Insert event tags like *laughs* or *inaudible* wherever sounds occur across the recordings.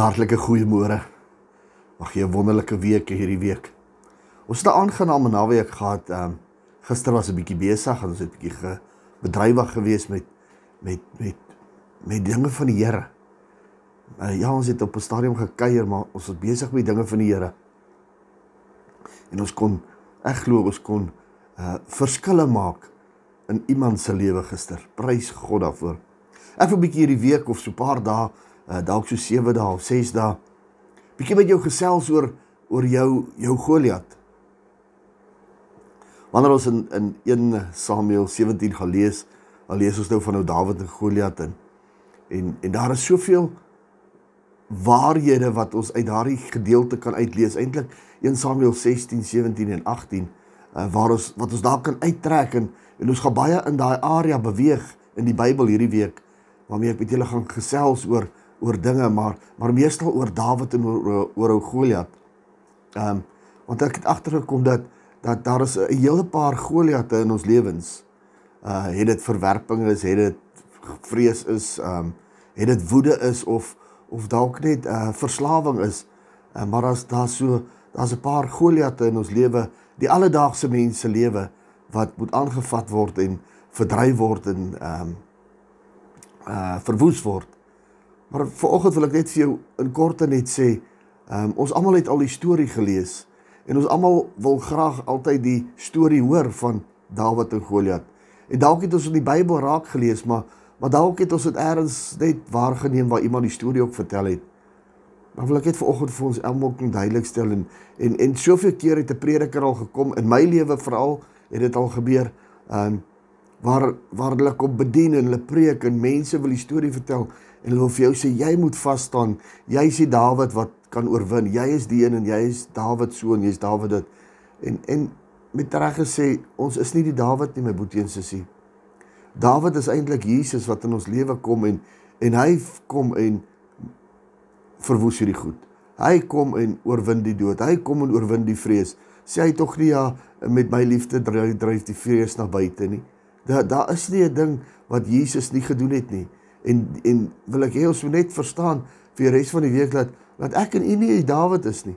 Hartlike goeiemôre. Mag jy 'n wonderlike week hê hierdie week. Ons het 'n aangename naweek gehad. Ehm um, gister was 'n bietjie besig en ons het bietjie bedrywig geweest met met met met dinge van die Here. Uh, ja, ons het op 'n stadium gekuier, maar ons was besig met dinge van die Here. En ons kon ek glo ons kon uh verskille maak in iemand se lewe gister. Prys God daarvoor. Ek vir 'n bietjie hierdie week of so 'n paar dae uh, dalk so 7 dae of 6 dae bietjie met jou gesels oor oor jou jou Goliat. Wanneer ons in in 1 Samuel 17 gaan lees, dan lees ons nou van nou Dawid en Goliat en en en daar is soveel waarhede wat ons uit daardie gedeelte kan uitlees. Eintlik 1 Samuel 16, 17 en 18 uh, waar ons wat ons daar kan uittrek en en ons gaan baie in daai area beweeg in die Bybel hierdie week waarmee ek met julle gaan gesels oor oor dinge maar maar meestal oor Dawid en oor oor ou Goliat. Ehm um, want ek het agtergekom dat dat daar is 'n hele paar Goliatte in ons lewens. Uh het dit verwerping is, het dit vrees is, ehm um, het dit woede is of of dalk net 'n uh, verslawing is. Uh, maar as daar so daar's 'n paar Goliatte in ons lewe, die alledaagse mense lewe wat moet aangevat word en verdryf word en ehm um, uh verwoes word. Maar vanoggend wil ek net vir jou in korte net sê, um, ons almal het al die storie gelees en ons almal wil graag altyd die storie hoor van Dawid en Goliat. En dalk het ons in die Bybel raak gelees, maar maar dalk het ons dit eers net waargeneem waar iemand die storie ook vertel het. Maar wil ek net vanoggend vir ons almal kan duidelik stel en en en soveel keer het 'n prediker al gekom in my lewe veral het dit al gebeur. Um waar waar hulle kom bedien en hulle preek en mense wil die storie vertel en hulle wil vir jou sê jy moet vas staan. Jy is die Dawid wat kan oorwin. Jy is die een en jy is Dawid seun, jy's Dawid dit. En en met reg gesê, ons is nie die Dawid nie, my boetie en sussie. Dawid is eintlik Jesus wat in ons lewe kom en en hy kom en verwoes hierdie goed. Hy kom en oorwin die dood. Hy kom en oorwin die vrees. Sê hy tog nie ja met my liefde dryf, dryf die vrees na buite nie. Daar daar is nie 'n ding wat Jesus nie gedoen het nie en en wil ek hê ons moet net verstaan vir die res van die week dat dat ek en u nie Dawid is nie.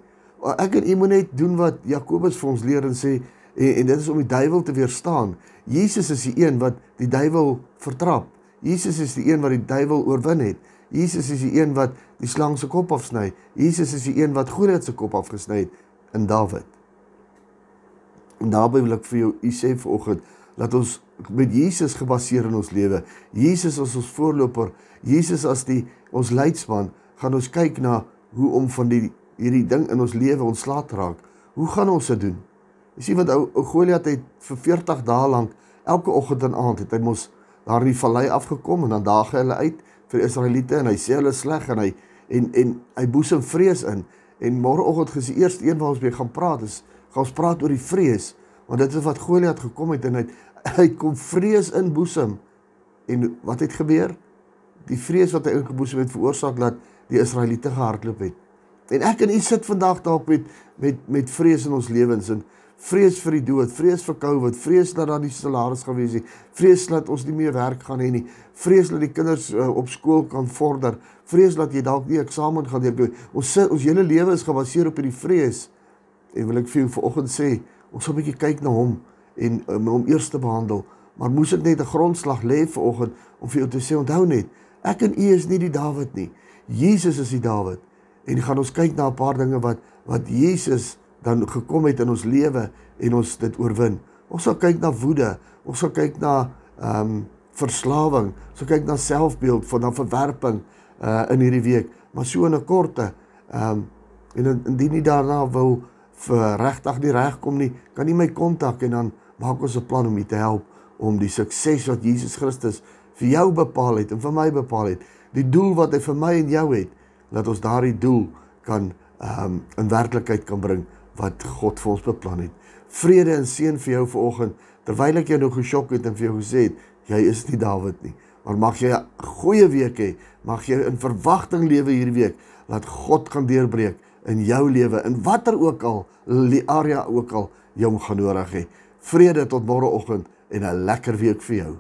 Ek en u moet net doen wat Jakobus vir ons leer en sê en, en dit is om die duiwel te weerstaan. Jesus is die een wat die duiwel vertrap. Jesus is die een wat die duiwel oorwin het. Jesus is die een wat die slang se kop afsny. Jesus is die een wat Goliat se kop afgesny het in Dawid. En daarby wil ek vir jou u sê vanoggend dat ons met Jesus gebaseer in ons lewe. Jesus as ons voorloper, Jesus as die ons leidsman, gaan ons kyk na hoe om van die hierdie ding in ons lewe ontslae te raak. Hoe gaan ons dit doen? Jy sien wat ou, ou Goliat het vir 40 dae lank elke oggend en aand het hy mos daar in die vallei afgekom en dan daag hy hulle uit vir die Israeliete en hy sê hulle sleg en hy en en hy boesem vrees in en môreoggend gesien eers een van ons weer gaan praat is gaan ons praat oor die vrees want dit is wat Goliat gekom het en hy *laughs* hy kom vrees in boesem. En wat het gebeur? Die vrees wat hy in boesem het veroorsaak dat die Israeliete gehardloop het. En ek en u sit vandag dalk met met met vrees in ons lewens en vrees vir die dood vrees vir covid vrees dat daar nie salaris gaan wees nie vrees dat ons nie meer werk gaan hê nie vrees dat die kinders uh, op skool kan vorder vrees dat jy dalk nie eksamen gaan doen ons sit ons hele lewe is gebaseer op hierdie vrees. En wil ek vir jou vanoggend sê ons gaan 'n bietjie kyk na hom en um, hom eers te behandel. Maar moes dit net 'n grondslag lê vanoggend om vir jou te sê onthou net, ek en u is nie die Dawid nie. Jesus is die Dawid. En gaan ons kyk na 'n paar dinge wat wat Jesus dan gekom het in ons lewe en ons dit oorwin. Ons sal kyk na woede, ons sal kyk na ehm um, verslawing, ons sal kyk na selfbeeld, van dan verwerping uh in hierdie week, maar so in 'n korte ehm um, en indien nie daarna wil vir regtig nie regkom nie, kan jy my kontak en dan maak ons 'n plan om jou te help om die sukses wat Jesus Christus vir jou bepaal het en vir my bepaal het, die doel wat hy vir my en jou het, dat ons daardie doel kan ehm um, in werklikheid kan bring wat God vir ons beplan het. Vrede en seën vir jou vanoggend terwyl ek jou nou geskok het en vir jou gesê het jy is nie Dawid nie. Maar mag jy 'n goeie week hê. Mag jy in verwagting lewe hierdie week dat God gaan deurbreek in jou lewe in watter ook al area ook al jy hom gaan nodig hê. Vrede tot môreoggend en 'n lekker week vir jou.